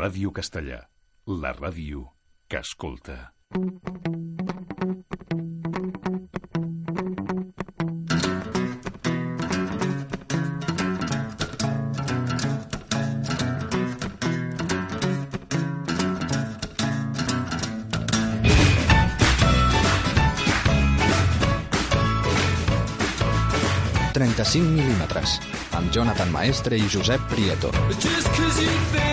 Ràdio Castellà, la ràdio que escolta. ...35 mil·límetres, amb Jonathan Maestre i Josep Prieto. Just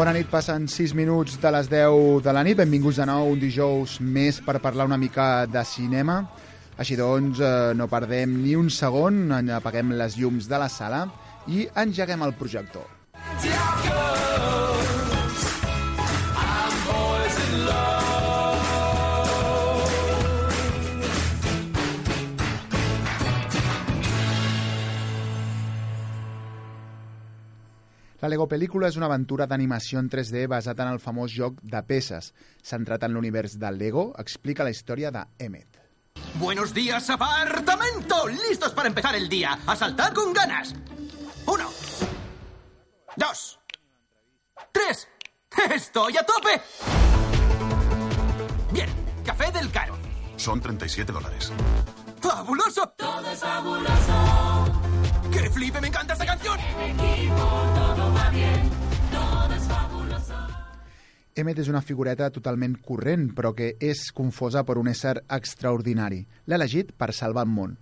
Bona nit, passen 6 minuts de les 10 de la nit. Benvinguts de nou un dijous més per parlar una mica de cinema. Així doncs, eh, no perdem ni un segon, apaguem les llums de la sala i engeguem el projector. La Lego Pel·lícula és una aventura d'animació en 3D basat en el famós joc de peces. Centrat en l'univers del Lego, explica la història de Emmet. Buenos días, apartamento. Listos para empezar el día. A saltar con ganas. Uno. Dos. Tres. Estoy a tope. Bien. Café del caro. Son 37 dólares. ¡Fabuloso! Todo es fabuloso. ¡Qué flipe! ¡Me encanta esta canción! Emmet és una figureta totalment corrent, però que és confosa per un ésser extraordinari. L'ha elegit per salvar el món.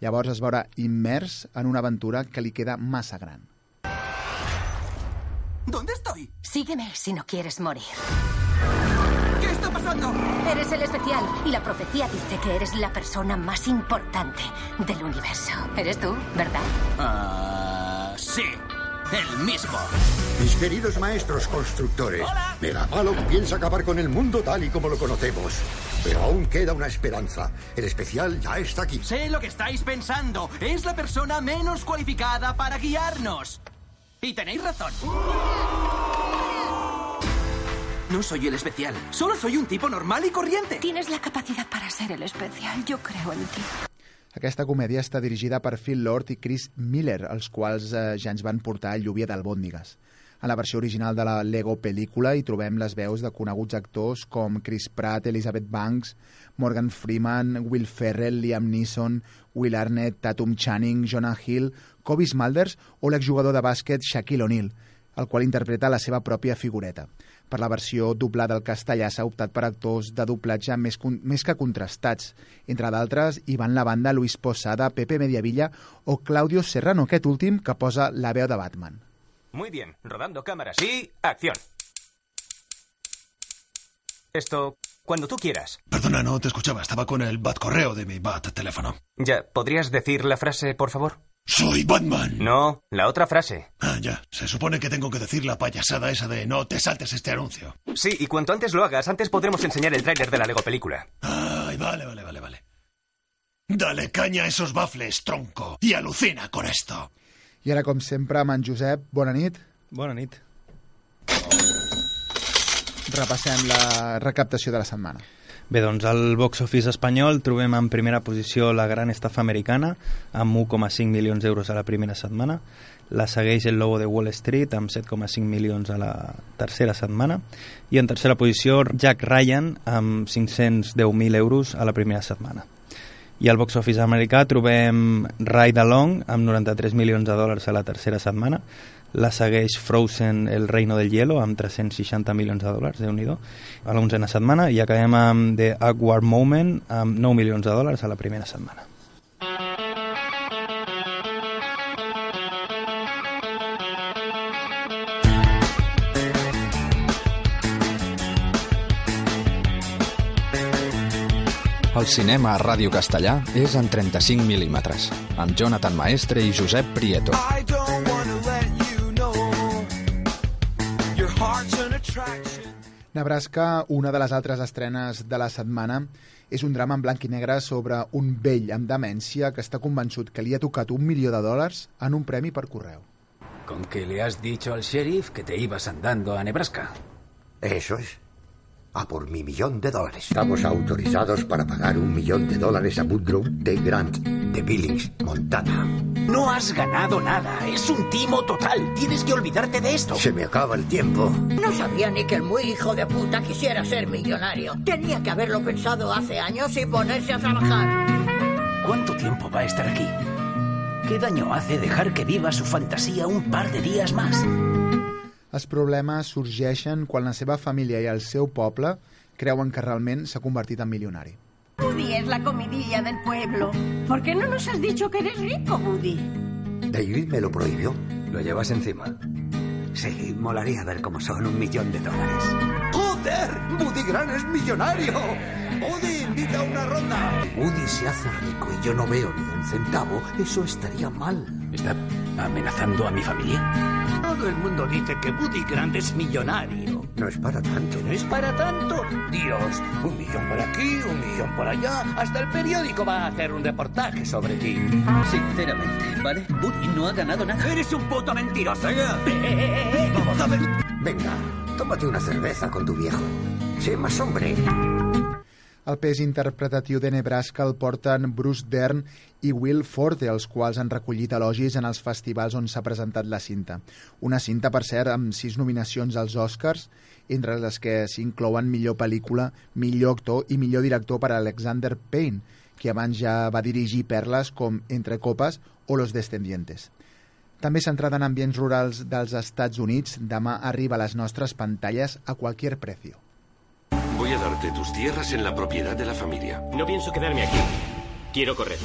Llavors es veurà immers en una aventura que li queda massa gran. ¿Dónde estoy? Sígueme si no quieres morir. ¿Qué está pasando? Eres el especial y la profecía dice que eres la persona más importante del universo. Eres tú, ¿verdad? Ah, sí. El mismo. Mis queridos maestros constructores, Megapalo piensa acabar con el mundo tal y como lo conocemos. Pero aún queda una esperanza. El especial ya está aquí. Sé lo que estáis pensando. Es la persona menos cualificada para guiarnos. Y tenéis razón. No soy el especial. Solo soy un tipo normal y corriente. Tienes la capacidad para ser el especial. Yo creo en ti. Aquesta comèdia està dirigida per Phil Lord i Chris Miller, els quals eh, ja ens van portar el Lluvia d'Albòndigues. En la versió original de la Lego pel·lícula hi trobem les veus de coneguts actors com Chris Pratt, Elizabeth Banks, Morgan Freeman, Will Ferrell, Liam Neeson, Will Arnett, Tatum Channing, Jonah Hill, Kobe Smulders o l'exjugador de bàsquet Shaquille O'Neal, el qual interpreta la seva pròpia figureta. Per la versió doblada al castellà s'ha optat per actors de doblatge més, més que contrastats. Entre d'altres, hi van la banda Luis Posada, Pepe Mediavilla o Claudio Serrano, aquest últim que posa la veu de Batman. Muy bien, rodando cámaras y acción. Esto, cuando tú quieras. Perdona, no te escuchaba. Estaba con el bat correo de mi bat teléfono. Ya, ¿podrías decir la frase, por favor? Soy Batman. No, la otra frase. Ah, ya. Se supone que tengo que decir la payasada esa de no te saltes este anuncio. Sí, y cuanto antes lo hagas, antes podremos enseñar el tráiler de la Lego película. Ay, vale, vale, vale, vale. Dale caña a esos bafles, tronco. Y alucina con esto. I ara, com sempre, amb en Josep, bona nit. Bona nit. Repassem la recaptació de la setmana. Bé, doncs al box office espanyol trobem en primera posició la gran estafa americana amb 1,5 milions d'euros a la primera setmana. La segueix el Lobo de Wall Street amb 7,5 milions a la tercera setmana. I en tercera posició Jack Ryan amb 510.000 euros a la primera setmana. I al box office americà trobem Ride Along amb 93 milions de dòlars a la tercera setmana. La segueix Frozen El Reino del Hielo amb 360 milions de dòlars, déu nhi a l'onzena setmana. I acabem amb The Awkward Moment amb 9 milions de dòlars a la primera setmana. El cinema a Ràdio Castellà és en 35 mil·límetres, amb Jonathan Maestre i Josep Prieto. I don't Nebraska, una de les altres estrenes de la setmana, és un drama en blanc i negre sobre un vell amb demència que està convençut que li ha tocat un milió de dòlars en un premi per correu. Con que le has dicho al sheriff que te ibas andando a Nebraska. Eso es. A por mi millón de dólares. Estamos autorizados para pagar un millón de dólares a Woodrow de Grant, de Billings, Montana. No has ganado nada. Es un timo total. Tienes que olvidarte de esto. Se me acaba el tiempo. No sabía ni que el muy hijo de puta quisiera ser millonario. Tenía que haberlo pensado hace años y ponerse a trabajar. ¿Cuánto tiempo va a estar aquí? ¿Qué daño hace dejar que viva su fantasía un par de días más? Els problemes sorgeixen quan la seva família i el seu poble creuen que realment s'ha convertit en milionari. Woody es la comidilla del pueblo. ¿Por qué no nos has dicho que eres rico, Woody? David me lo prohibió. ¿Lo llevas encima? Sí, molaría ver cómo son un millón de dólares. ¡Joder! ¡Woody Gran es millonario! ¡Woody, invita a una ronda! Si Woody se hace rico y yo no veo ni un centavo, eso estaría mal. ¿Está amenazando a mi familia? Todo el mundo dice que Woody Grant es millonario. No es para tanto. No es para tanto. Dios, un millón por aquí, un millón por allá. Hasta el periódico va a hacer un reportaje sobre ti. Sinceramente, ¿vale? Woody no ha ganado nada. Eres un puto mentiroso. Vamos a ver. Venga, tómate una cerveza con tu viejo. Sé más hombre. El pes interpretatiu de Nebraska el porten Bruce Dern i Will Forte, els quals han recollit elogis en els festivals on s'ha presentat la cinta. Una cinta, per cert, amb sis nominacions als Oscars, entre les que s'inclouen millor pel·lícula, millor actor i millor director per a Alexander Payne, que abans ja va dirigir perles com Entre copes o Los descendientes. També centrada en ambients rurals dels Estats Units, demà arriba a les nostres pantalles a cualquier precio. Voy a darte tus tierras en la propiedad de la familia. No pienso quedarme aquí. Quiero correr.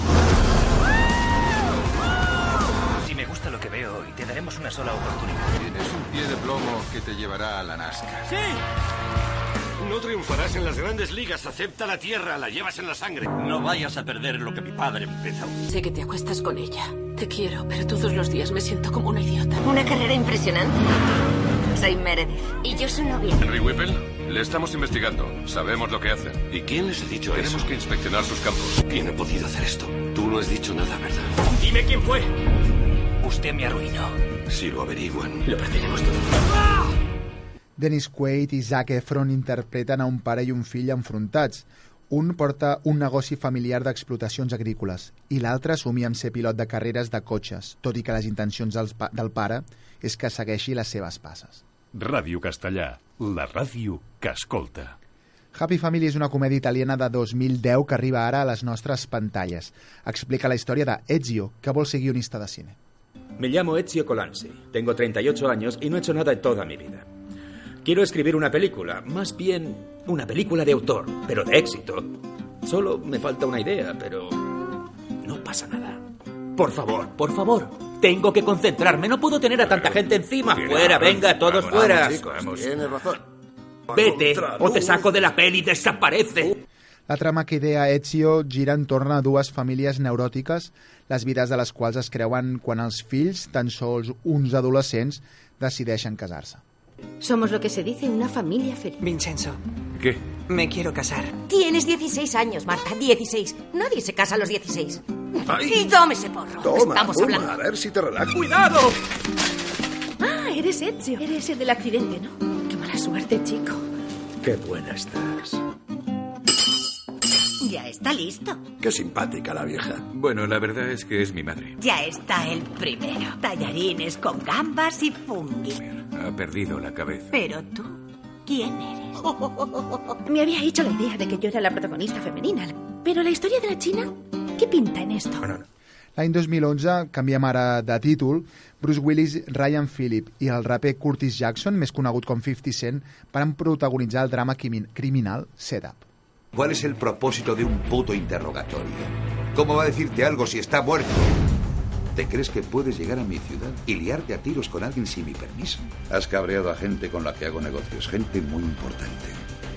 Si me gusta lo que veo hoy, te daremos una sola oportunidad. Tienes un pie de plomo que te llevará a la NASCAR. ¡Sí! No triunfarás en las grandes ligas. Acepta la tierra, la llevas en la sangre. No vayas a perder lo que mi padre empezó. Sé que te acuestas con ella. Te quiero, pero todos los días me siento como una idiota. Una carrera impresionante. Soy Meredith y yo su novia. Henry Whipple, le estamos investigando. Sabemos lo que hacen. ¿Y quién les ha dicho Tenemos eso? que inspeccionar sus campos. ¿Quién ha podido hacer esto? Tú no has dicho nada, ¿verdad? Dime quién fue. Usted me arruinó. Si lo averiguan. Lo perderemos todo. Dennis Quaid i Zac Efron interpreten a un pare i un fill enfrontats. Un porta un negoci familiar d'explotacions agrícoles i l'altre somia amb ser pilot de carreres de cotxes, tot i que les intencions del, pa del pare és que segueixi les seves passes. Ràdio Castellà, la ràdio que escolta. Happy Family és una comèdia italiana de 2010 que arriba ara a les nostres pantalles. Explica la història de Ezio, que vol ser guionista de cine. Me llamo Ezio Colanzi, tengo 38 años y no he hecho nada en toda mi vida. Quiero escribir una película, más bien una película de autor, pero de éxito. Solo me falta una idea, pero no pasa nada. Por favor, por favor. Tengo que concentrarme, no puedo tener a tanta gente encima. Fuera, venga, todos Vamos, fuera. vamos, chicos, tienes razón. Vete, o te saco de la peli y desaparece. La trama que idea Ezio gira entorn a dues famílies neuròtiques, les vides de les quals es creuen quan els fills, tan sols uns adolescents, decideixen casar-se. Somos lo que se dice una familia feliz. Vincenzo, ¿Qué? me quiero casar. Tienes 16 años, Marta, 16. Nadie se casa a los 16. Ay. Y tome ese porro. Toma, Estamos fuma, hablando. a ver si te relajas. ¡Cuidado! Ah, eres Ezio. Eres el del accidente, ¿no? Qué mala suerte, chico. Qué buena estás. Ya está listo. Qué simpática la vieja. Bueno, la verdad es que es mi madre. Ya está el primero. Tallarines con gambas y fungi. Ha perdido la cabeza. Pero tú, ¿quién eres? Me había hecho la idea de que yo era la protagonista femenina. Pero la historia de la China, ¿qué pinta en esto? L'any 2011, canviem ara de títol, Bruce Willis, Ryan Phillip i el raper Curtis Jackson, més conegut com 50 Cent, van protagonitzar el drama crimin criminal Setup. ¿Cuál es el propósito de un puto interrogatorio? ¿Cómo va a decirte algo si está muerto? ¿Te crees que puedes llegar a mi ciudad y liarte a tiros con alguien sin mi permiso? Has cabreado a gente con la que hago negocios, gente muy importante.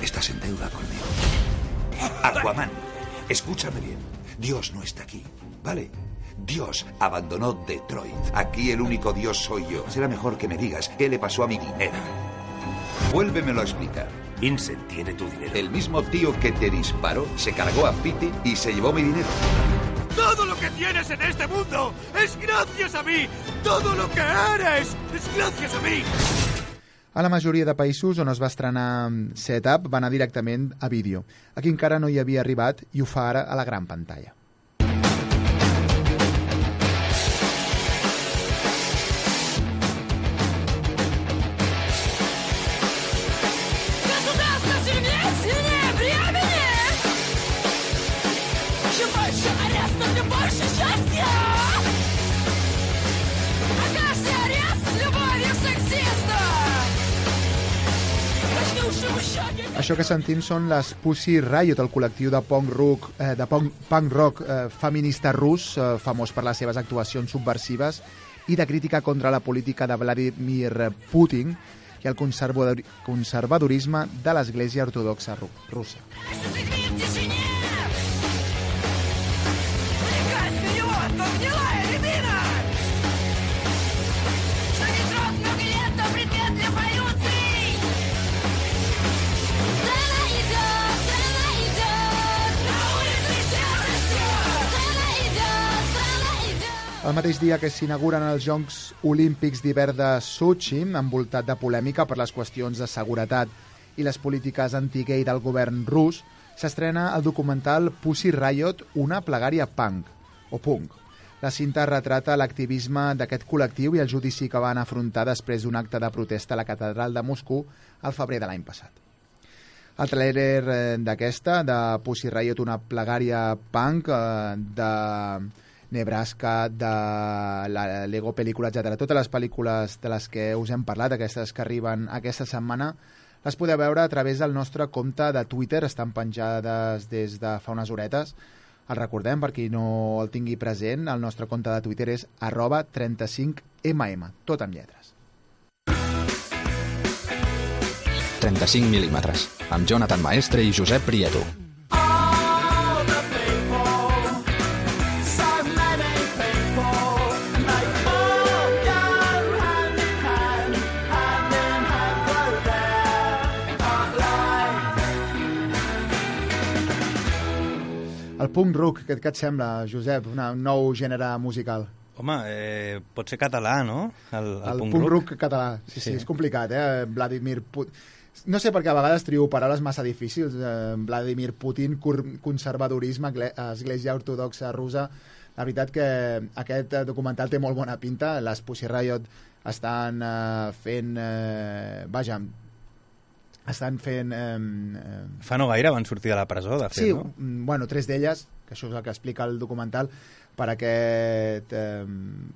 Estás en deuda conmigo. Aquaman, escúchame bien. Dios no está aquí, ¿vale? Dios abandonó Detroit. Aquí el único Dios soy yo. Será mejor que me digas qué le pasó a mi dinero. Vuélvemelo a explicar. Vincent tiene tu dinero. El mismo tío que te disparó se cargó a Pete y se llevó mi dinero. Todo lo que tienes en este mundo es gracias a mí. Todo lo que eres es gracias a mí. A la majoria de països on es va estrenar Setup va anar directament a vídeo. Aquí encara no hi havia arribat i ho fa ara a la gran pantalla. Això que sentim són les Pussy Riot, el col·lectiu de punk rock, eh, de punk, punk rock eh, feminista rus, eh, famós per les seves actuacions subversives i de crítica contra la política de Vladimir Putin i el conservador- conservadorisme de l'Església Ortodoxa ru- russa. El mateix dia que s'inauguren els Jocs Olímpics d'hivern de Sochi, envoltat de polèmica per les qüestions de seguretat i les polítiques anti-gay del govern rus, s'estrena el documental Pussy Riot, una plegària punk, o punk. La cinta retrata l'activisme d'aquest col·lectiu i el judici que van afrontar després d'un acte de protesta a la catedral de Moscou al febrer de l'any passat. El trailer eh, d'aquesta, de Pussy Riot, una plegària punk eh, de Nebraska, de la Lego pel·lícula, etc. Totes les pel·lícules de les que us hem parlat, aquestes que arriben aquesta setmana, les podeu veure a través del nostre compte de Twitter, estan penjades des de fa unes horetes. El recordem, per qui no el tingui present, el nostre compte de Twitter és arroba 35mm, tot amb lletres. 35 mil·límetres, amb Jonathan Maestre i Josep Prieto. El punk rock, què, què et sembla, Josep? Una, un nou gènere musical. Home, eh, pot ser català, no? El, el, El punk, punk rock. rock català. Sí, sí, Sí. és complicat, eh? Vladimir Putin... No sé per què a vegades trio paraules massa difícils. Eh, Vladimir Putin, conservadorisme, església ortodoxa russa... La veritat que aquest eh, documental té molt bona pinta. Les Pussy Riot estan eh, fent... Eh, vaja, estan fent... Eh, eh, Fa no gaire van sortir de la presó, de fet, Sí, no? mm, bueno, tres d'elles, que això és el que explica el documental, per aquest eh,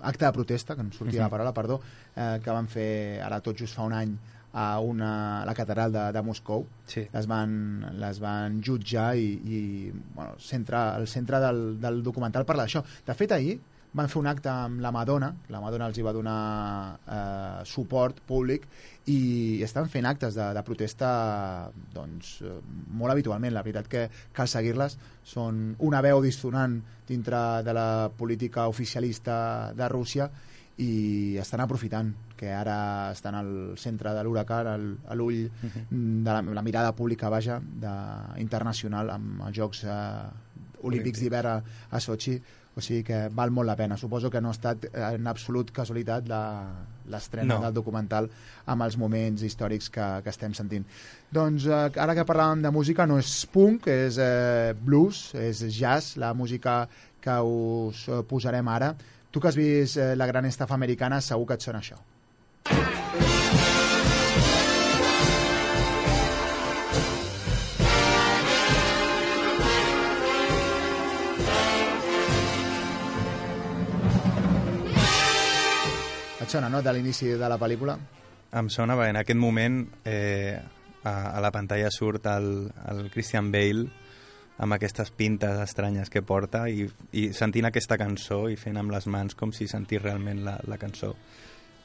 acte de protesta, que no sortia Mhm. la paraula, perdó, eh, que van fer ara tot just fa un any a, una, a la catedral de, de Moscou. Sí. Les, van, les van jutjar i, i bueno, centre, el centre del, del documental parla d'això. De fet, ahir van fer un acte amb la Madonna, la Madonna els hi va donar eh, suport públic i estan fent actes de, de protesta doncs, eh, molt habitualment. La veritat que cal seguir-les. Són una veu dissonant dintre de la política oficialista de Rússia i estan aprofitant que ara estan al centre de l'huracà, al- a l'ull de la, la mirada pública, vaja, de, internacional amb els Jocs eh, Olímpics d'hivern a, a Sochi, o sigui que val molt la pena. Suposo que no ha estat en absolut casualitat la- l'estrena No. del documental amb els moments històrics que, que estem sentint. Doncs eh, ara que parlàvem de música, no és punk, és eh, blues, és jazz, la música que us eh, posarem ara. Tu que has vist eh, la gran estafa americana, segur que et sona això. Sona, no?, de l'inici de la pel·lícula? Em sona, perquè en aquest moment eh, a, a la pantalla surt el, el Christian Bale amb aquestes pintes estranyes que porta i, i sentint aquesta cançó i fent amb les mans com si sentís realment la, la cançó.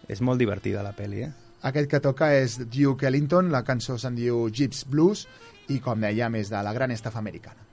És molt divertida la pel·li, eh? Aquest que toca és Duke Ellington, la cançó se'n diu Gyps Blues i, com dèiem, és de la gran estafa americana.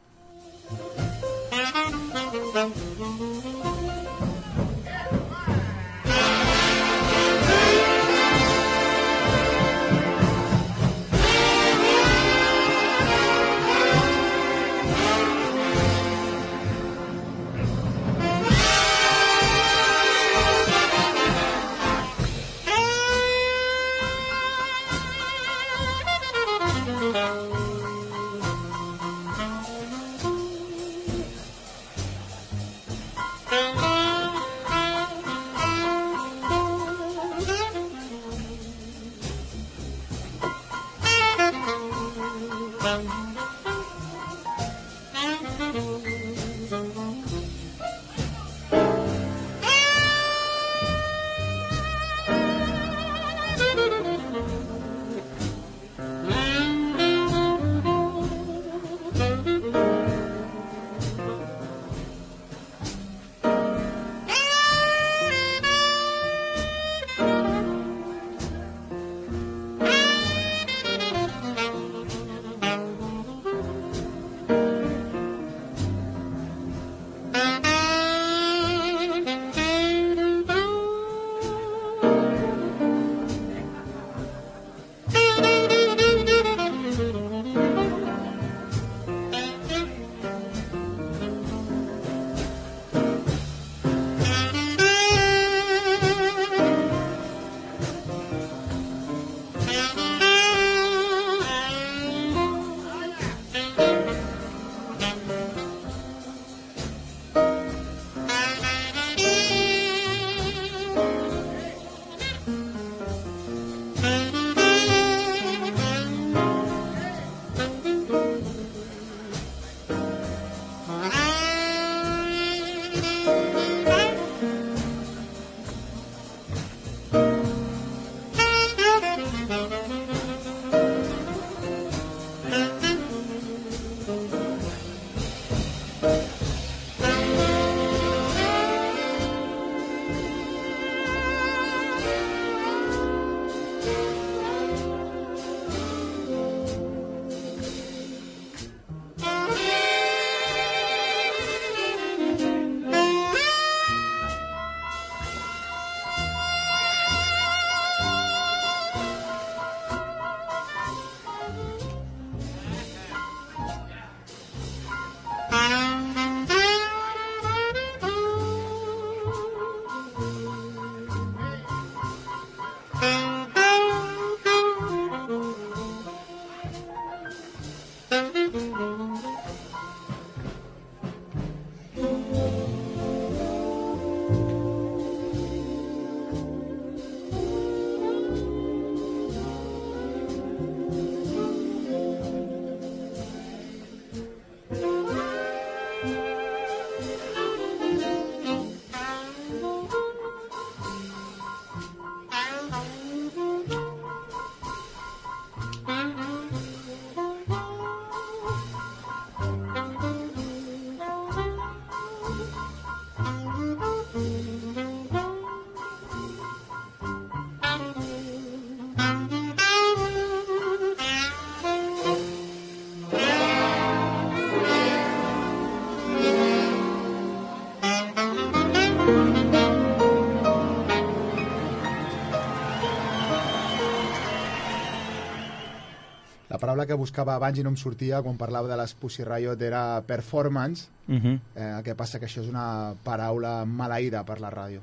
Paraula que buscava abans i no em sortia quan parlava de les Pussy Riot era performance, Mhm. eh, el que passa que això és una paraula maleïda per la ràdio.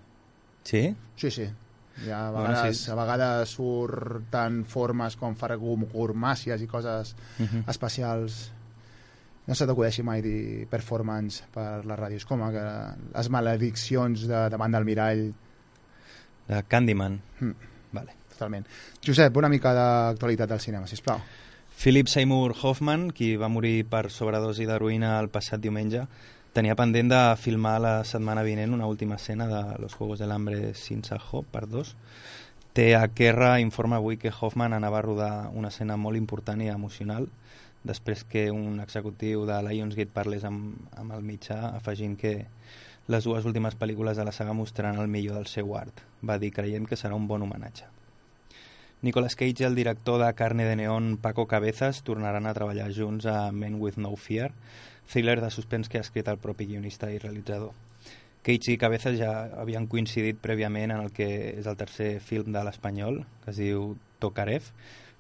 Sí? Sí, sí. Ja a Bueno, vegades, sí. a vegades surten formes com fargumàcies i coses Mhm. especials. No se t'acudeixi mai dir performance per la ràdio. És com que les malediccions de, davant del mirall. De Candyman. Mm. Vale. Totalment. Josep, una mica d'actualitat del cinema, sisplau. Philip Seymour Hoffman, qui va morir per sobredosi d'heroïna el passat diumenge, tenia pendent de filmar la setmana vinent una última escena de Los Juegos del Hambre sin dos. Té a Kerra informa avui que Hoffman anava a rodar una escena molt important i emocional després que un executiu de Lionsgate parlés amb, amb el mitjà afegint que les dues últimes pel·lícules de la saga mostraran el millor del seu art. Va dir, creiem que serà un bon homenatge. Nicolas Cage i el director de Carne de Neón Paco Cabezas tornaran a treballar junts a Men with No Fear, thriller de suspens que ha escrit el propi guionista i realitzador. Cage i Cabezas ja havien coincidit prèviament en el que és el tercer film de l'espanyol, que es diu Tokarev,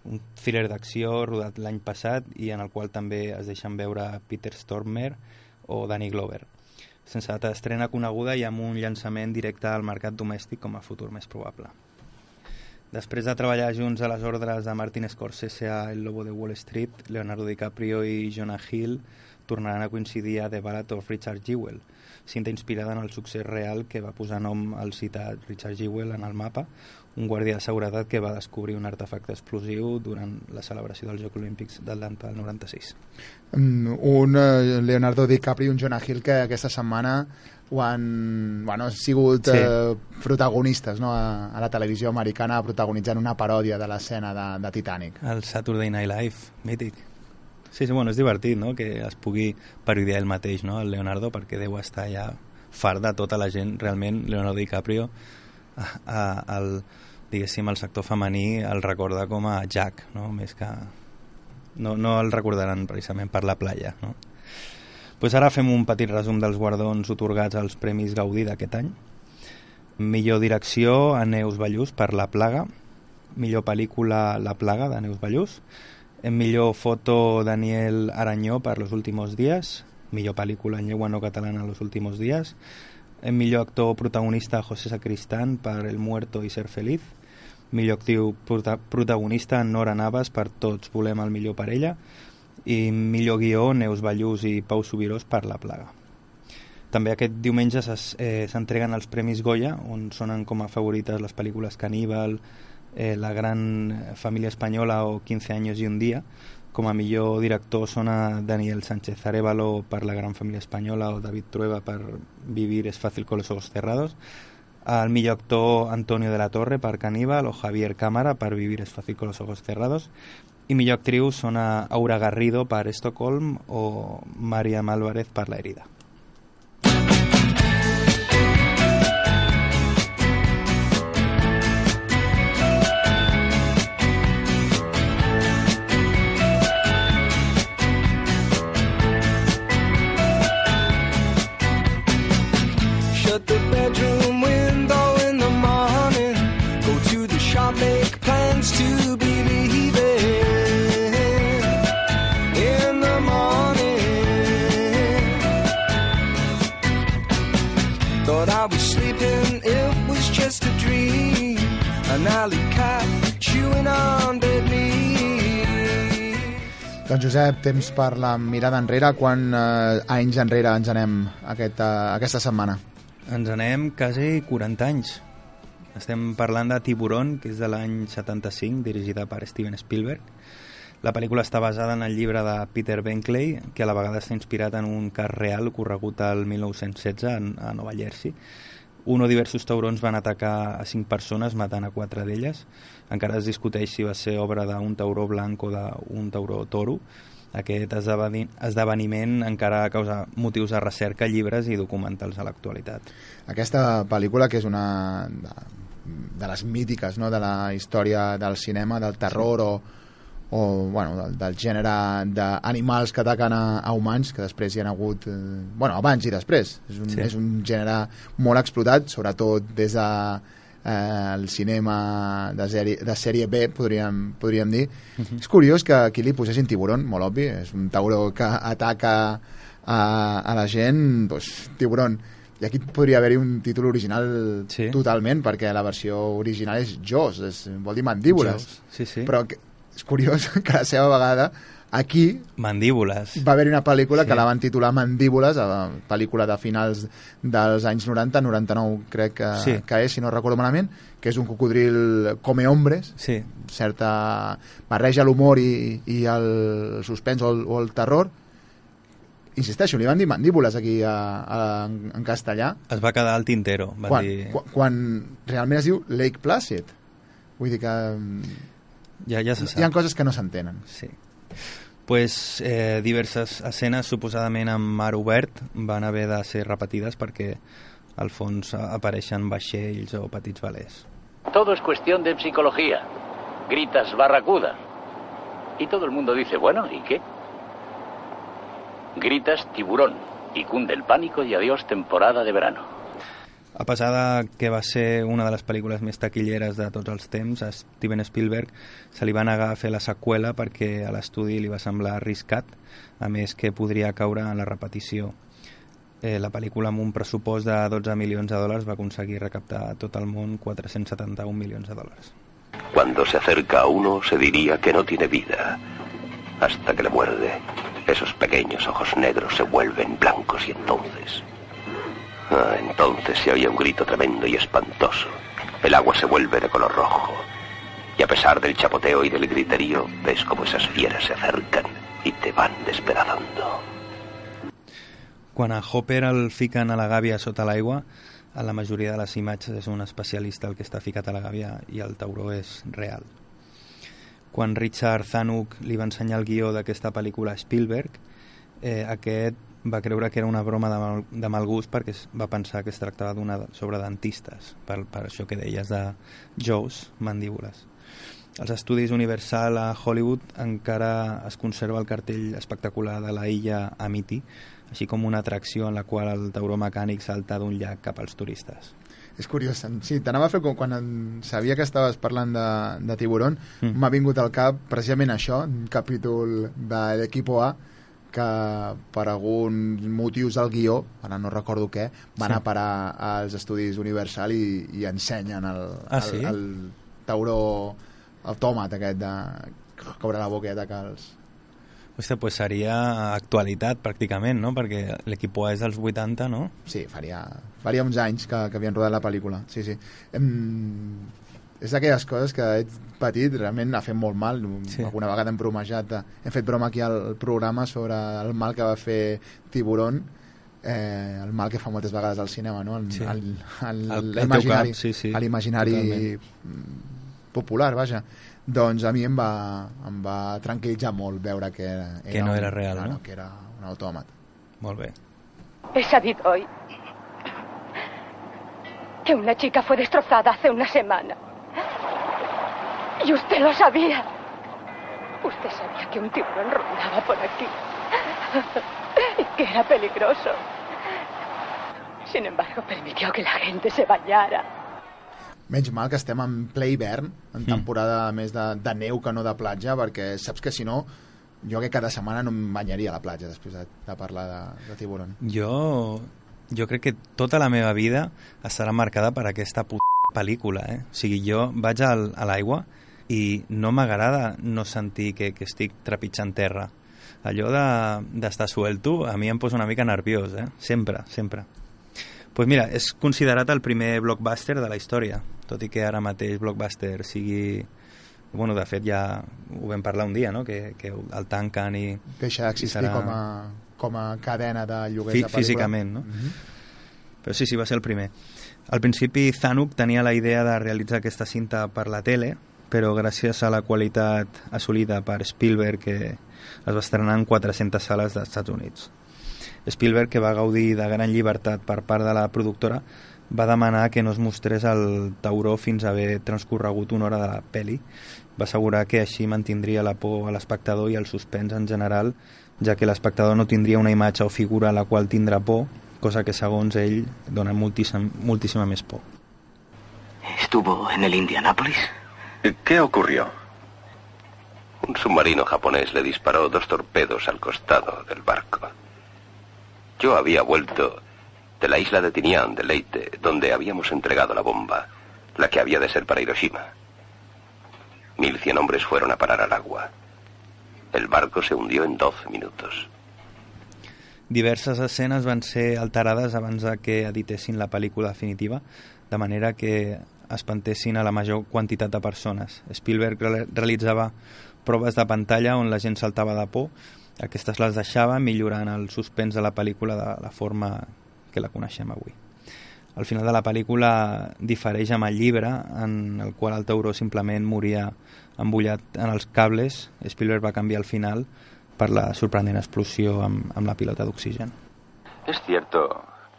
un thriller d'acció rodat l'any passat i en el qual també es deixen veure Peter Stormer o Danny Glover sense data d'estrena coneguda i amb un llançament directe al mercat domèstic com a futur més probable. Després de treballar junts a les ordres de Martin Scorsese a El Lobo de Wall Street, Leonardo DiCaprio i Jonah Hill tornaran a coincidir a The Ballad of Richard Jewell, cinta inspirada en el succés real que va posar nom al citat Richard Jewell en el mapa, un guàrdia de seguretat que va descobrir un artefacte explosiu durant la celebració dels Jocs Olímpics d'Atlanta del 96. Mm, Un eh, Leonardo DiCaprio i un Jonah Hill que aquesta setmana ho han, bueno, han sigut Sí. eh, protagonistes no? a, a la televisió americana protagonitzant una paròdia de l'escena de, de Titanic. El Saturday Night Live, mític. Sí, sí, bueno, és divertit, no?, que es pugui parodiar ell mateix, no?, el Leonardo, perquè deu estar ja fart de tota la gent, realment, Leonardo DiCaprio, a, a, el, diguéssim, el sector femení el recorda com a Jack, no?, més que... No, no el recordaran precisament per la playa, no? Pues ara fem un petit resum dels guardons otorgats als Premis Gaudí d'aquest any. Millor direcció a Neus Ballús per La Plaga. Millor pel·lícula La Plaga de Neus Ballús. Millor foto Daniel Arañó per Los últimos días. Millor pel·lícula en llengua no catalana Los últimos. En millor actor protagonista José Sacristán per El muerto y ser feliz. Millor actiu prota protagonista Nora Navas per Tots volem el millor per ella i millor guió Neus Ballús i Pau Subirós per La Plaga. També aquest diumenge eh, s'entreguen els Premis Goya, on sonen com a favorites les pel·lícules Caníbal, eh, La gran família espanyola o 15 anys i un dia. Com a millor director sona Daniel Sánchez Arevalo per La gran família espanyola o David Trueba per Vivir es fácil con los ojos cerrados. El millor actor Antonio de la Torre per Caníbal o Javier Cámara per Vivir es fácil con los ojos cerrados. I millor actriu sona Aura Garrido per Estocolm o María Álvarez per La herida. Doncs Josep, temps per la mirada enrere. Quan eh, anys enrere ens anem aquest, eh, aquesta setmana? Ens anem quasi 40 anys. Estem parlant de Tiburon, que és de l'any 75, dirigida per Steven Spielberg. La pel·lícula està basada en el llibre de Peter Benkley, que a la vegada està inspirat en un cas real corregut al 1916 en- a Nova Jersey. Un o diversos taurons van atacar a cinc persones, matant a quatre d'elles. Encara es discuteix si va ser obra d'un tauró blanc o d'un tauró toro. Aquest esdeveni- esdeveniment encara causa motius de recerca, llibres i documentals a l'actualitat. Aquesta pel·lícula, que és una de, de les mítiques no? de la història del cinema, del terror o, o bueno, del, del gènere d'animals que ataquen a, a humans, que després hi han hagut... Eh, bueno, abans i després. És un, Sí. és un gènere molt explotat, sobretot des de eh, el cinema de sèrie, de sèrie B, podríem, podríem dir. És curiós que aquí li posessin tiburon, molt obvi, és un tauró que ataca a, a la gent, doncs, tiburon. I aquí podria haver-hi un títol original sí. totalment, perquè la versió original és Jaws, és, vol dir mandíbules. Jaws, sí, sí. Però que, és curiós que la seva vegada aquí Mandíbules. va haver-hi una pel·lícula Sí. que la van titular Mandíbules, a pel·lícula de finals dels anys 90, 99 crec que, Sí. que és, si no recordo malament, que és un cocodril come hombres, sí. certa barreja l'humor i, i el suspens o el, o el terror. Insisteixo, li van dir mandíbules aquí a, a, en, castellà, Es va quedar al tintero. Va quan, dir... quan, quan realment es diu Lake Placid. Vull dir que mm, Ja, ja se sap. hi ha coses que no s'entenen. Sí. Pues, eh, diverses escenes suposadament amb mar obert van haver de ser repetides perquè al fons apareixen vaixells o petits velers. Todo es cuestión de psicología. Gritas barracuda. Y todo el mundo dice, bueno, ¿y qué? Gritas tiburón. Y cunde el pánico y adiós temporada de verano. A pesar de que va ser una de les pel·lícules més taquilleres de tots els temps, a Steven Spielberg se li va negar a fer la seqüela perquè a l'estudi li va semblar arriscat, a més que podria caure en la repetició. Eh, la pel·lícula amb un pressupost de 12 milions de dòlars va aconseguir recaptar a tot el món 471 milions de dòlars. Cuando se acerca a uno se diría que no tiene vida, hasta que le muerde. Esos pequeños ojos negros se vuelven blancos y entonces... Ah, entonces se oye un grito tremendo y espantoso. El agua se vuelve de color rojo. Y a pesar del chapoteo y del griterío, ves como esas fieras se acercan y te van despedazando. Quan a Hopper el fiquen a la gàbia sota l'aigua, a la majoria de les imatges és un especialista el que està ficat a la gàbia i el tauró és real. Quan Richard Zanuck li va ensenyar el guió d'aquesta pel·lícula a Spielberg, eh, aquest va creure que era una broma de mal, de mal gust perquè va pensar que es tractava d'una sobre dentistes, per, per això que deies de Jaws, mandíbules. Als estudis Universal a Hollywood encara es conserva el cartell espectacular de la illa Amity, així com una atracció en la qual el tauró mecànic salta d'un llac cap als turistes. És curiós. Sí, t'anava a fer com quan sabia que estaves parlant de, de Tiburón, Mm. m'ha vingut al cap precisament això, un capítol de l'Equipo A, que per alguns motius del guió, ara no recordo què, van Sí. a parar als estudis Universal i, i ensenyen el, Ah, el, sí? el tauró, el tòmat aquest de, obre la boqueta que els... Hòstia, pues seria actualitat pràcticament, no? Perquè l'equip és dels 80, no? Sí, faria, faria uns anys que, que havien rodat la pel·lícula. Sí, sí. Em, és d'aquelles coses que ets petit, realment ha fet molt mal. Sí. Alguna vegada hem bromejat, de- hem fet broma aquí al programa sobre el mal que va fer Tiburón, eh, el mal que fa moltes vegades al cinema, no? El, Sí. el, el, Al- al l'imaginari- teu cap, sí, sí, a l'imaginari popular, vaja. Doncs a mi em va, em va tranquil·litzar molt veure que era, Que no era real, no? que era un autòmat. Molt bé. He sabido hoy que una chica fue destrozada hace una semana. Y usted lo sabía. Usted sabía que un tiburón rondaba por aquí. Y que era peligroso. Sin embargo, permitió que la gente se bañara. Menys mal que estem en ple hivern, Mm. en temporada més de, de neu que no de platja, perquè saps que si no, jo que cada setmana no em banyaria a la platja després de, de parlar de, de tiburon. Jo, jo crec que tota la meva vida estarà marcada per aquesta puta pel·lícula, eh? O sigui, jo vaig al, a l'aigua i no m'agrada no sentir que, que estic trepitjant terra. Allò de- d'estar de, suelto a mi em posa una mica nerviós, eh? Sempre, sempre. pues mira, és considerat el primer blockbuster de la història, tot i que ara mateix blockbuster sigui... Bueno, de fet ja ho vam parlar un dia, no? Que, que el tanquen i... Deixa d'existir serà- com, a, com a cadena de lloguers Fí de pel·lícula. físicament, no? Mhm. Però sí, sí, va ser el primer. Al principi, Zanuck tenia la idea de realitzar aquesta cinta per la tele, però gràcies a la qualitat assolida per Spielberg, que es va estrenar en 400 sales dels Estats Units. Spielberg, que va gaudir de gran llibertat per part de la productora, va demanar que no es mostrés el tauró fins a haver transcorregut una hora de la peli. Va assegurar que així mantindria la por a l'espectador i el suspens en general, ja que l'espectador no tindria una imatge o figura a la qual tindrà por, cosa que segons ell dona moltíssim, moltíssima més por. estuvo en el Indianápolis? ¿Qué ocurrió? Un submarino japonés le disparó dos torpedos al costado del barco. Yo había vuelto de la isla de Tinian, de Leyte, donde habíamos entregado la bomba, la que había de ser para Hiroshima. Mil cien hombres fueron a parar al agua. El barco se hundió en 12 minutos. Diverses escenes van ser alterades abans de que editessin la pel·lícula definitiva, de manera que espantessin a la major quantitat de persones. Spielberg re- realitzava proves de pantalla on la gent saltava de por, aquestes les deixava millorant el suspens de la pel·lícula de la forma que la coneixem avui. Al final de la pel·lícula difereix amb el llibre en el qual el tauró simplement moria embullat en els cables. Spielberg va canviar el final per la sorprenent explosió amb, amb la pilota d'oxigen. Es cierto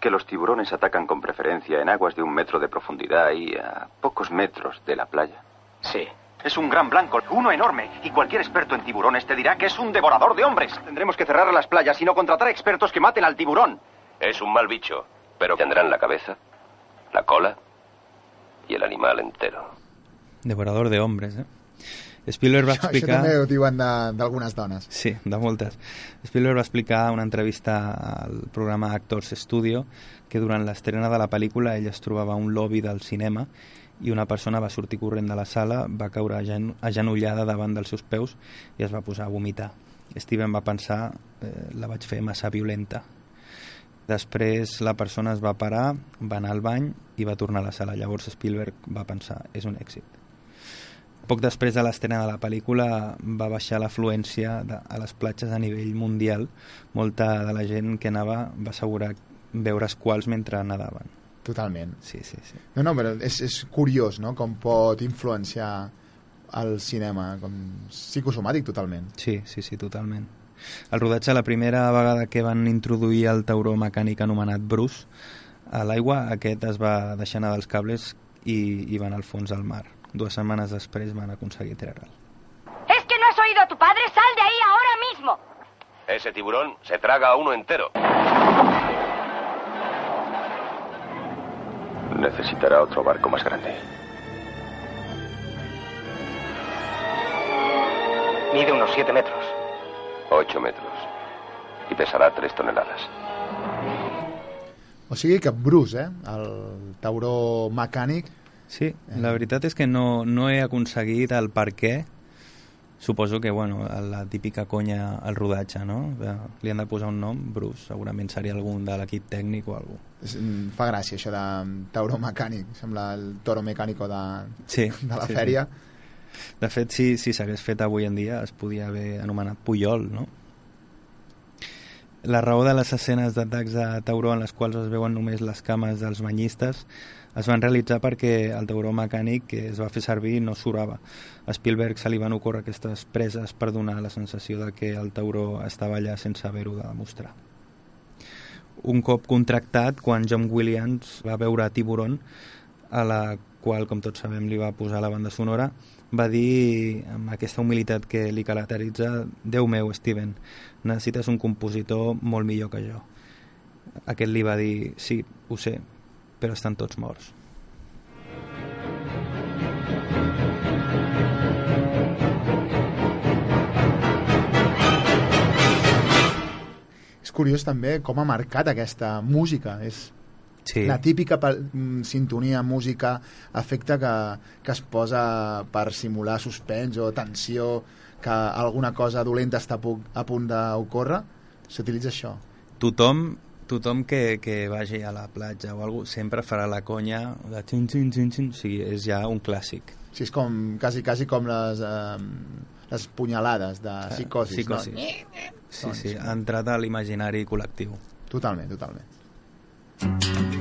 que los tiburones atacan con preferencia en aguas de un metro de profundidad y a pocos metros de la playa. Sí. Es un gran blanco, uno enorme, y cualquier experto en tiburones te dirá que es un devorador de hombres. Tendremos que cerrar las playas y no contratar expertos que maten al tiburón. Es un mal bicho, pero tendrán la cabeza, la cola y el animal entero. Devorador de hombres, eh? Spielberg va Això, això explicar... també ho diuen d'algunes dones. Sí, de moltes. Spielberg va explicar una entrevista al programa Actors Studio que durant l'estrena de la pel·lícula ell es trobava un lobby del cinema i una persona va sortir corrent de la sala, va caure agen agenollada davant dels seus peus i es va posar a vomitar. Steven va pensar, eh, la vaig fer massa violenta. Després la persona es va parar, va anar al bany i va tornar a la sala. Llavors Spielberg va pensar, és un èxit. Poc després de l'estrena de la pel·lícula va baixar l'afluència a les platges a nivell mundial. Molta de la gent que anava va assegurar veure esquals mentre nadaven. Totalment. Sí, sí, sí. No, no, però és, és curiós, no?, com pot influenciar el cinema, com psicosomàtic totalment. Sí, sí, sí, totalment. El rodatge, la primera vegada que van introduir el tauró mecànic anomenat Bruce, a l'aigua aquest es va deixar anar dels cables i, i va anar al fons del mar. Dues setmanes després van aconseguir treure'l. ¿Es que no has oído a tu padre? ¡Sal de ahí ahora mismo! Ese tiburón se traga a uno entero. Necesitará otro barco más grande. Mide unos 7 metros. Ocho metros. Y pesará tres toneladas. O sigui que Bruce, eh, el tauró mecànic, Sí, la veritat és que no, no he aconseguit el per què. Suposo que, bueno, la típica conya al rodatge, no? Eh, Li han de posar un nom, Bruce, segurament seria algun de l'equip tècnic o algú. mm, fa gràcia això de mm, tauró mecànic, sembla el toro mecànico de, Sí, de la sí, fèria. Sí. De fet, si si s'hagués fet avui en dia, es podia haver anomenat Puyol, no? La raó de les escenes d'atacs de tauró en les quals es veuen només les cames dels banyistes es van realitzar perquè el tauró mecànic que es va fer servir no surava. A Spielberg se li van ocórrer aquestes preses per donar la sensació de que el tauró estava allà sense haver-ho de demostrar. Un cop contractat, quan John Williams va veure Tiburon, a la qual, com tots sabem, li va posar la banda sonora, va dir amb aquesta humilitat que li caracteritza Déu meu, Steven, necessites un compositor molt millor que jo. Aquest li va dir, sí, ho sé, però estan tots morts. És curiós també com ha marcat aquesta música. És Sí. la típica mm, sintonia, música, efecte que, que es posa per simular suspens o tensió, que alguna cosa dolenta està a punt d'ocórrer, s'utilitza això. Tothom, tothom que, que vagi a la platja o alguna sempre farà la conya de xin, xin, xin, xin. O sigui, és ja un clàssic. Sí, és com, quasi, quasi com les, eh, les punyalades de psicosis. psicosis. No? Sí, sí, ha entrat a l'imaginari col·lectiu. Totalment, totalment. bless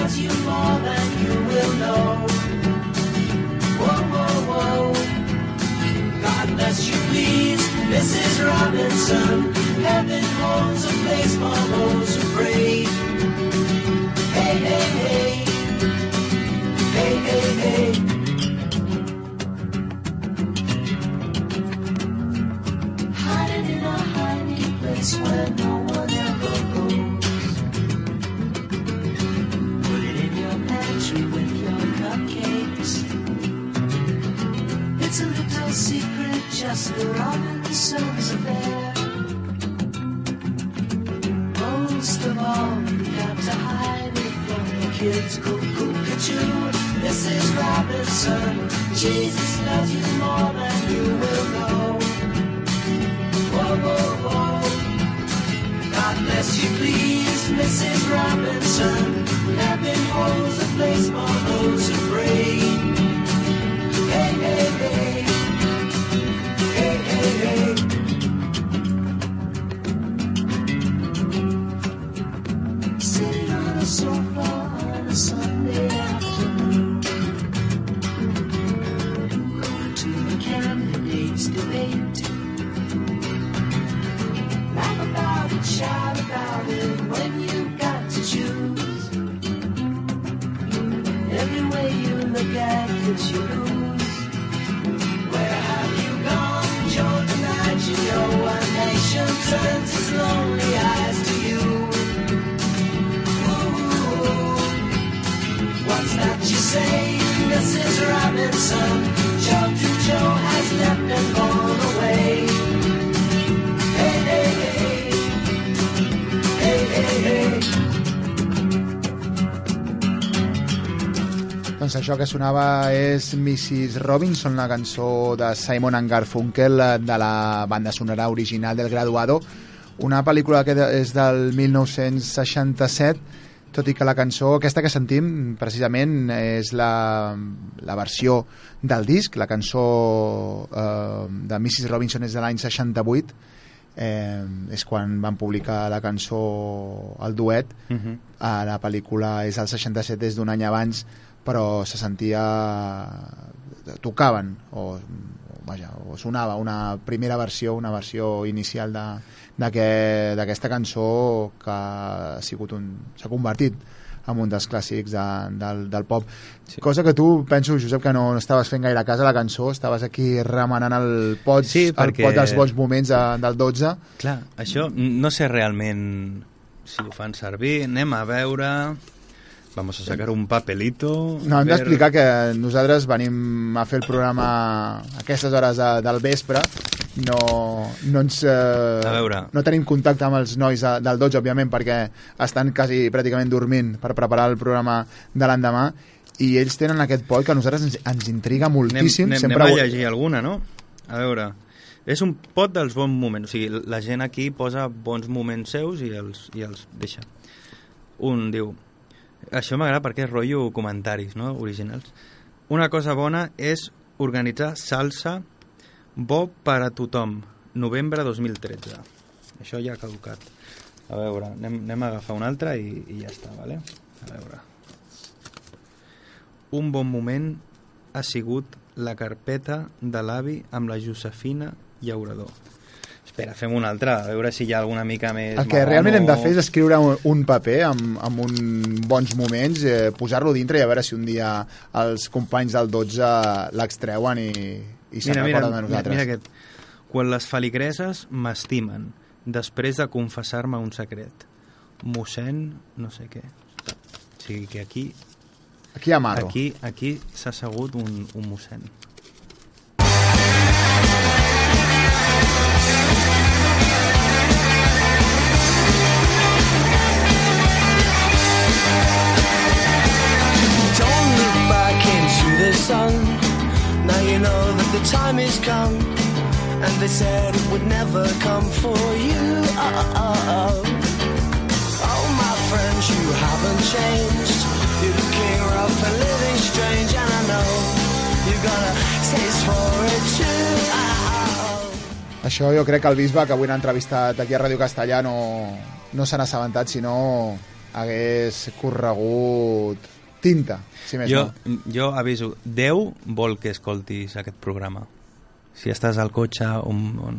Loves you more than you will know. Whoa, whoa, whoa. God bless you, please, Mrs. Robinson. Heaven holds a place for those who pray. Hey, hey, hey. Hey, hey, hey. Hiding in a hiding place where just the Robinsons affair. Most of all, you got to hide it from the kids. Cuckoo, Mrs. Robinson. Jesus loves you more than you will know. Whoa, whoa, whoa. God bless you, please, Mrs. Robinson. Heaven holds a place for those who pray. Hey, hey. Hey, això que sonava és Mrs. Robinson, la cançó de Simon and Garfunkel eh, de la banda sonora original del Graduado, una pel·lícula que és del 1967, tot i que la cançó aquesta que sentim precisament és la, la versió del disc, la cançó eh, de Mrs. Robinson és de l'any 68, eh, és quan van publicar la cançó el duet Mhm. a la pel·lícula és el 67 des d'un any abans però se sentia tocaven o, o, vaja, o sonava una primera versió una versió inicial d'aquesta cançó que ha sigut un s'ha convertit en un dels clàssics de, del, del pop. Sí. Cosa que tu, penso, Josep, que no, no estaves fent gaire a la cançó, estaves aquí remenant el pot, Sí, el perquè- pot dels bons moments de, del 12. Clar, això no sé realment si ho fan servir. Anem a veure... Vamos a sacar un papelito. No, hem ver- d'explicar que nosaltres venim a fer el programa a aquestes hores de, del vespre, no, no ens... Eh, A veure. No tenim contacte amb els nois de, del 12, òbviament, perquè estan quasi pràcticament dormint per preparar el programa de l'endemà, i ells tenen aquest poll que a nosaltres ens, ens intriga Anem, moltíssim. anem, Sempre anem a llegir alguna, no? A veure... És un pot dels bons moments. O sigui, la gent aquí posa bons moments seus i els, i els deixa. Un diu... Això m'agrada perquè és rotllo comentaris, no?, originals. Una cosa bona és organitzar salsa bo per a tothom. Novembre 2013. Això ja ha caducat. A veure, anem, anem a agafar un altre i, i ja està, vale? A veure. Un bon moment ha sigut la carpeta de l'avi amb la Josefina Llaurador. Espera, fem una altra, a veure si hi ha alguna mica més... El que realment hem de fer és escriure un, un paper amb, amb un bons moments, eh, posar-lo dintre i a veure si un dia els companys del 12 l'extreuen i, i se'n recorden de nosaltres. Mira, mira aquest. Quan les feligreses m'estimen, després de confessar-me un secret. Mossèn, no sé què. O sigui que aquí... Aquí amago. Aquí, aquí s'ha assegut un, un mossèn. Sun. Now you know that the time is come. And they said it would never come for you. Oh, oh, oh. Oh, my friends, you haven't changed. You're the king of a living strange. And I know you got a taste for it too. Això jo crec que el bisbe que avui n'ha entrevistat aquí a Ràdio Castellà no, no se n'ha assabentat, si no hagués corregut tinta, si més Jo, no. jo aviso, Déu vol que escoltis aquest programa. Si estàs al cotxe, on, on,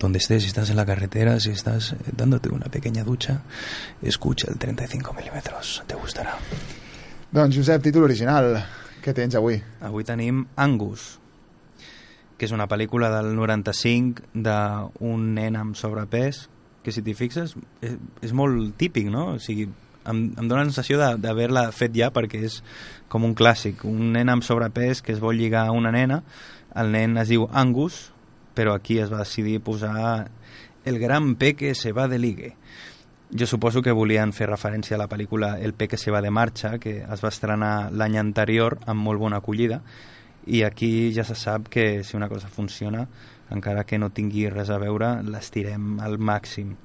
donde estés, si estás en la carretera, si estás dándote una pequeña ducha, escucha el 35 milímetros, te gustarà. Doncs, Josep, títol original, què tens avui? Avui tenim Angus, que és una pel·lícula del 95 d'un nen amb sobrepès, que si t'hi fixes és, és molt típic, no? O sigui, em, em dóna la sensació d'haver-la fet ja perquè és com un clàssic. Un nen amb sobrepès que es vol lligar a una nena, el nen es diu Angus, però aquí es va decidir posar el gran peque se va de ligue. Jo suposo que volien fer referència a la pel·lícula El peque se va de marxa, que es va estrenar l'any anterior amb molt bona acollida, i aquí ja se sap que si una cosa funciona, encara que no tingui res a veure, l'estirem al màxim.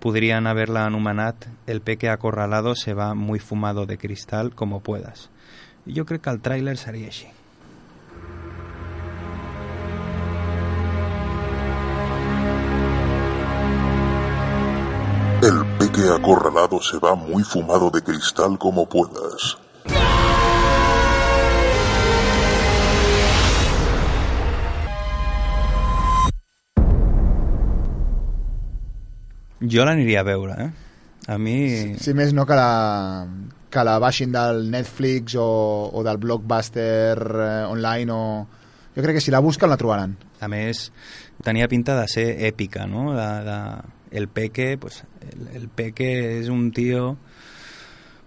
Podrien haver-la anomenat El peque acorralado se va muy fumado de cristal como puedas. Jo crec que el tràiler seria així. El peque acorralado se va muy fumado de cristal como puedas. Jo l'aniria a veure, eh? A mi... Si, si més no que la, que la baixin del Netflix o, o del Blockbuster eh, online o... Jo crec que si la busquen la trobaran. A més, tenia pinta de ser èpica, no? De, de, el Peque, pues, el, el Peque és un tio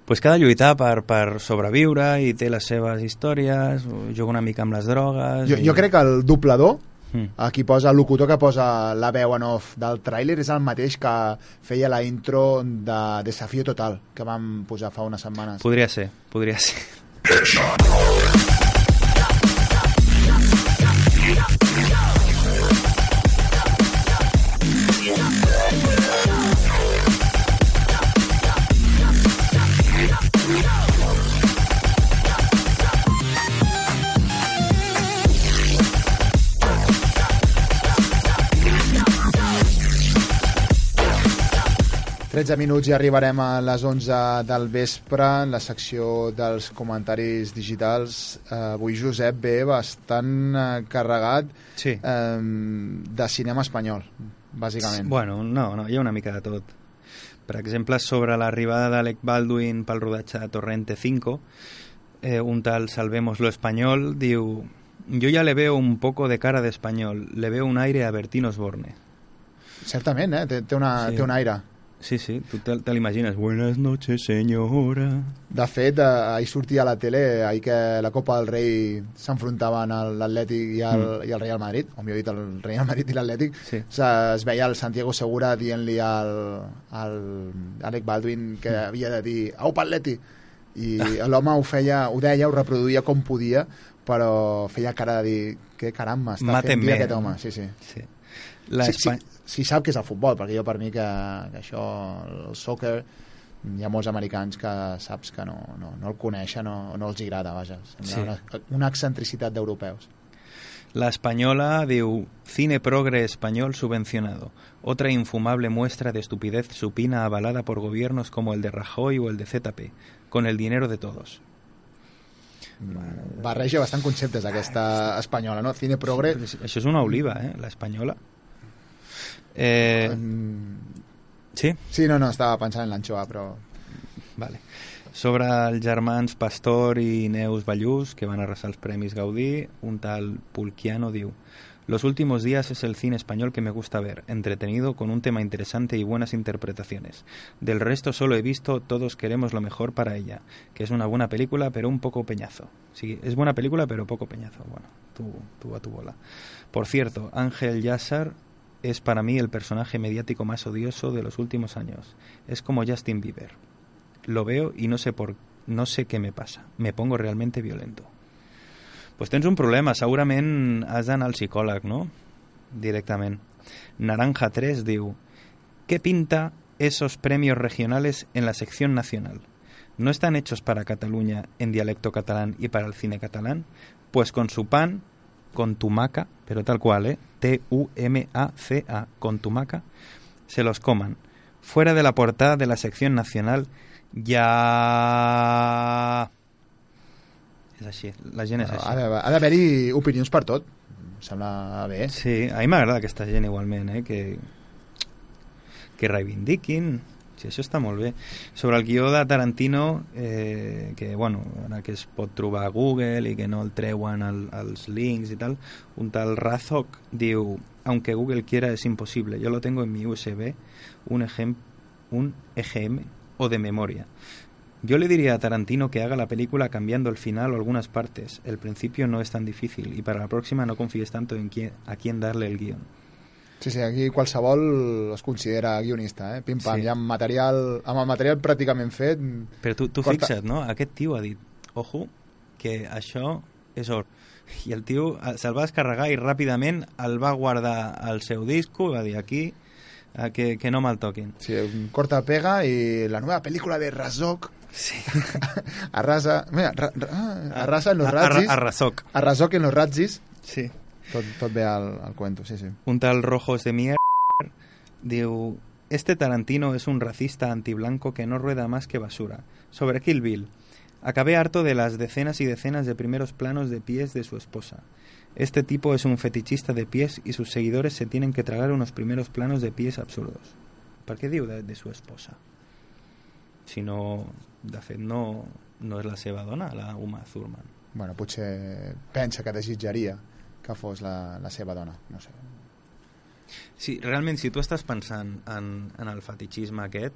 pues, que ha de lluitar per, per sobreviure i té les seves històries, juga una mica amb les drogues... Jo, i... jo crec que el doblador, Mm. aquí posa el locutor que posa la veu en off del tràiler, és el mateix que feia la intro de Desafío Total, que vam posar fa unes setmanes. Podria ser, podria ser. 13 minuts i arribarem a les 11 del vespre en la secció dels comentaris digitals. Eh, avui Josep ve bastant eh, carregat sí. eh, de cinema espanyol, bàsicament. Bueno, no, no, hi ha una mica de tot. Per exemple, sobre l'arribada d'Alec Baldwin pel rodatge de Torrente 5, eh, un tal Salvemos lo Español diu yo ya le veo un poco de cara de español, le veo un aire a Bertín Osborne. Certament, eh? té, té, una, Sí. té un aire. Sí, sí, tu te, te l'imagines. Buenas noches, señora. De fet, eh, ahir sortia a la tele ahir que la Copa del Rei s'enfrontaven a l'Atlètic i, al, Mm. i al Real Madrid, o millor dit, el Real Madrid i l'Atlètic, Sí. Es veia el Santiago Segura dient-li al, al Alec Baldwin que Mm. havia de dir au pa'Atleti i l'home ho feia, ho deia, ho reproduïa com podia però feia cara de dir que caram està fent aquest home sí, sí. Sí. Sí, Espa- sí sap que és el futbol perquè jo per mi que, que això el soccer hi ha molts americans que saps que no, no, no el coneixen o no els agrada, vaja. Sembla Sí. una, una excentricitat d'europeus. La española diu Cine progre español subvencionado. Otra infumable muestra de estupidez supina avalada por gobiernos como el de Rajoy o el de ZP, con el dinero de todos. Barreja bastant conceptes aquesta espanyola, no? Cine progre... Això és una oliva, eh? La espanyola. Eh... Sí? Sí, no, no, estava pensant en l'anxoa, però... Vale. Sobre els germans Pastor i Neus Ballús, que van arrasar els Premis Gaudí, un tal Pulquiano diu Los últimos días es el cine español que me gusta ver, entretenido con un tema interesante y buenas interpretaciones. Del resto solo he visto Todos queremos lo mejor para ella, que es una buena película pero un poco peñazo. Sí, es buena película pero poco peñazo. Bueno, tú, tú a tu bola. Por cierto, Ángel Yassar es para mí el personaje mediático más odioso de los últimos años. Es como Justin Bieber. Lo veo y no sé por no sé què me passa. Me pongo realmente violento. Pues tens un problema, segurament has d'anar al psicòleg, no? Directament. Naranja 3 diu ¿Qué pinta esos premios regionales en la sección nacional? ¿No están hechos para Cataluña en dialecto catalán y para el cine catalán? Pues con su pan, con tumaca, pero tal cual, ¿eh? T-U-M-A-C-A, con tumaca, se los coman. Fuera de la portada de la sección nacional ja... És així, la gent és així. ha d'haver-hi opinions per tot. Em sembla bé. Sí, a mi m'agrada aquesta gent igualment, eh? que, que reivindiquin, sí, això està molt bé. Sobre el guió de Tarantino, eh, que, bueno, ara que es pot trobar a Google i que no el treuen al, als links i tal, un tal Razok diu, aunque Google quiera es imposible, yo lo tengo en mi USB, un, ejem un EGM o de memoria. Yo le diría a Tarantino que haga la película cambiando el final o algunas partes. El principio no es tan difícil y para la próxima no confíes tanto en quién, a quién darle el guión. Sí, sí, aquí qualsevol es considera guionista, eh? Pim-pam, Sí. sí. ja amb material, amb el material pràcticament fet... Però tu, tu Corta- fixa't, no? Aquest tio ha dit, ojo, que això és or. I el tio eh, se'l va descarregar i ràpidament el va guardar al seu disco, va dir aquí, eh, que, que no me'l toquin. Sí, un corta pega i la nueva película de Razok sí. arrasa, mira, ra, ra, arrasa en los razzis Arrasoc. Arrasoc en los razzis sí. tot, tot ve al, al cuento, sí, sí Un tal Rojos de Mierda diu Este Tarantino es un racista antiblanco que no rueda más que basura. Sobre Kill Bill. Acabé harto de las decenas y decenas de primeros planos de pies de su esposa. Este tipo es un fetichista de pies y sus seguidores se tienen que tragar unos primeros planos de pies absurdos. Per què diu de, de su esposa? Si no, de fet, no, no és la seva dona, la Uma Thurman. bueno, potser pensa que desitjaria que fos la, la seva dona no sé. Sí, realment, si tu estàs pensant en, en el fetichisme aquest,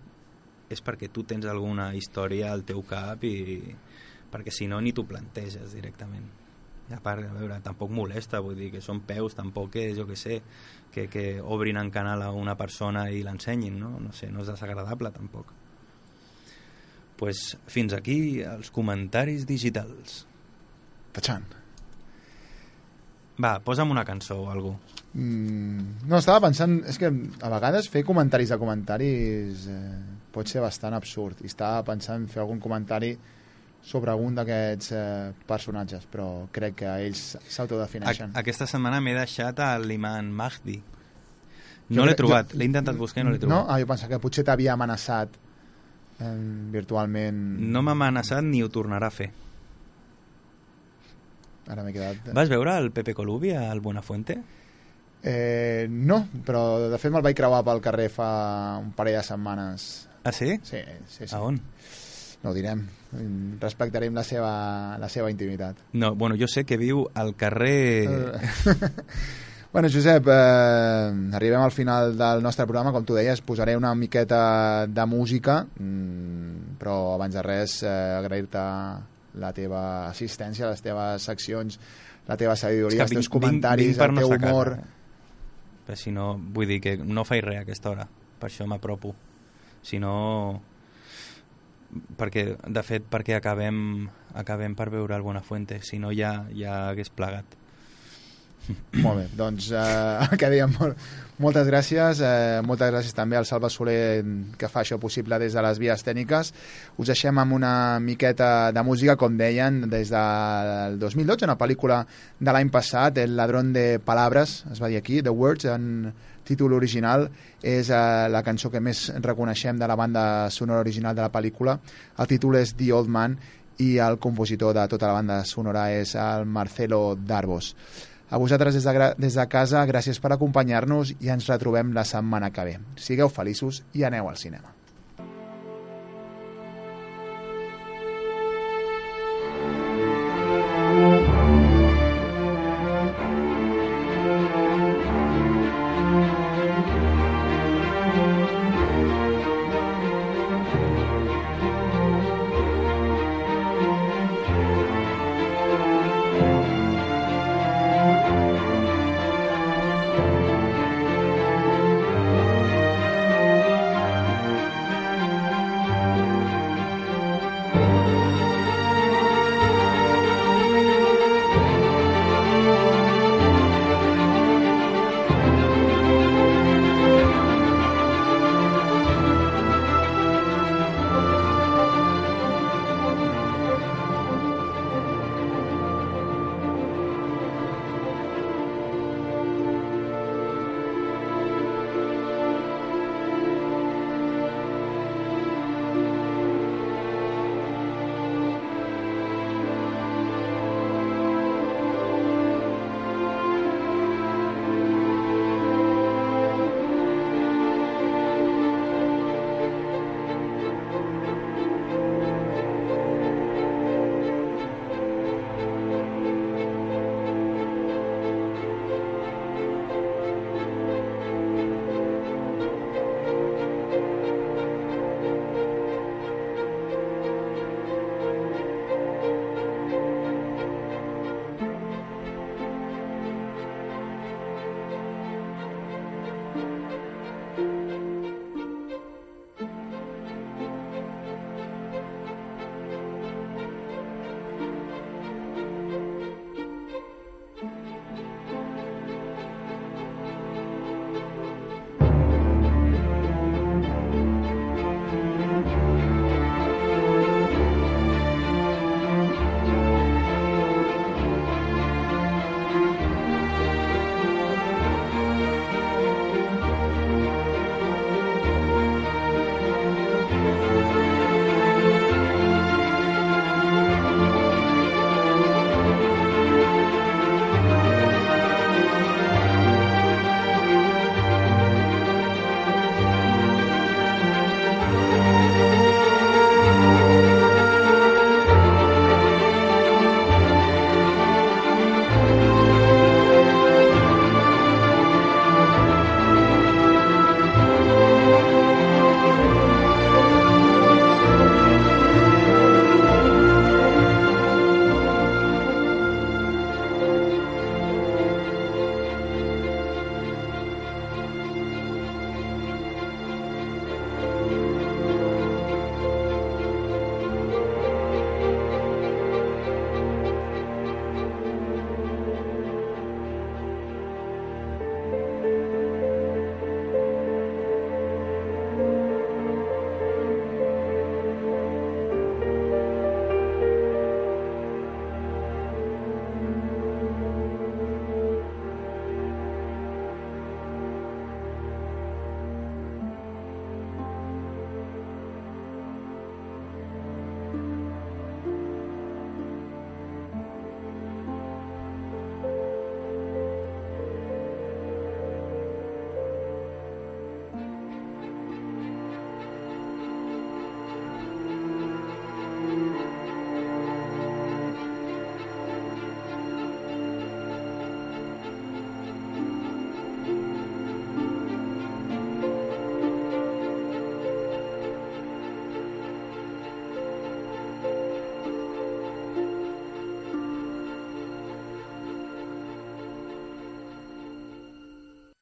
és perquè tu tens alguna història al teu cap i perquè si no ni t'ho planteges directament. A part, a veure, tampoc molesta, vull dir que són peus, tampoc és, jo que sé, que, que obrin en canal a una persona i l'ensenyin, no? No sé, no és desagradable tampoc. Pues fins aquí els comentaris digitals. Tachan. Va, posa'm una cançó o alguna. Mm, no, estava pensant... És que a vegades fer comentaris de comentaris eh, pot ser bastant absurd. I estava pensant fer algun comentari sobre algun d'aquests eh, personatges, però crec que ells s'autodefineixen. Aquesta setmana m'he deixat a l'Iman Mahdi. No l'he trobat, l'he intentat buscar i no l'he No? trobat. Ah, jo pensava que potser t'havia amenaçat eh, virtualment. No m'ha amenaçat ni ho tornarà a fer. Ara m'he quedat... Vas veure el Pepe Colubi al Buenafuente? Eh, no, però de fet me'l vaig creuar pel carrer fa un parell de setmanes. Ah, sí? Sí, sí, sí. A on? No ho direm. Respectarem la seva, la seva intimitat. No, bueno, jo sé que viu al carrer... Eh, Bueno, Josep, eh, arribem al final del nostre programa. Com tu deies, posaré una miqueta de música, mm, però abans de res eh, agrair-te la teva assistència, les teves seccions, la teva sabidoria, els teus comentaris, per el teu humor... Casa. Però si no, vull dir que no faig res a aquesta hora, per això m'apropo. Si no... Perquè, de fet, perquè acabem, acabem per veure el Buenafuente, si no ja, ja hagués plegat. Molt bé, doncs eh, que dèiem, molt, moltes gràcies, eh, moltes gràcies també al Salva Soler que fa això possible des de les vies tècniques. Us deixem amb una miqueta de música, com deien, des del 2012, una pel·lícula de l'any passat, El ladrón de palabras, es va dir aquí, The Words, en títol original, és eh, la cançó que més reconeixem de la banda sonora original de la pel·lícula. El títol és The Old Man i el compositor de tota la banda sonora és el Marcelo Darbos. A vosaltres des de, des de casa, gràcies per acompanyar-nos i ens retrobem la setmana que ve. Sigueu feliços i aneu al cinema.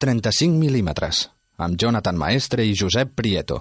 35 mil·límetres, amb Jonathan Maestre i Josep Prieto.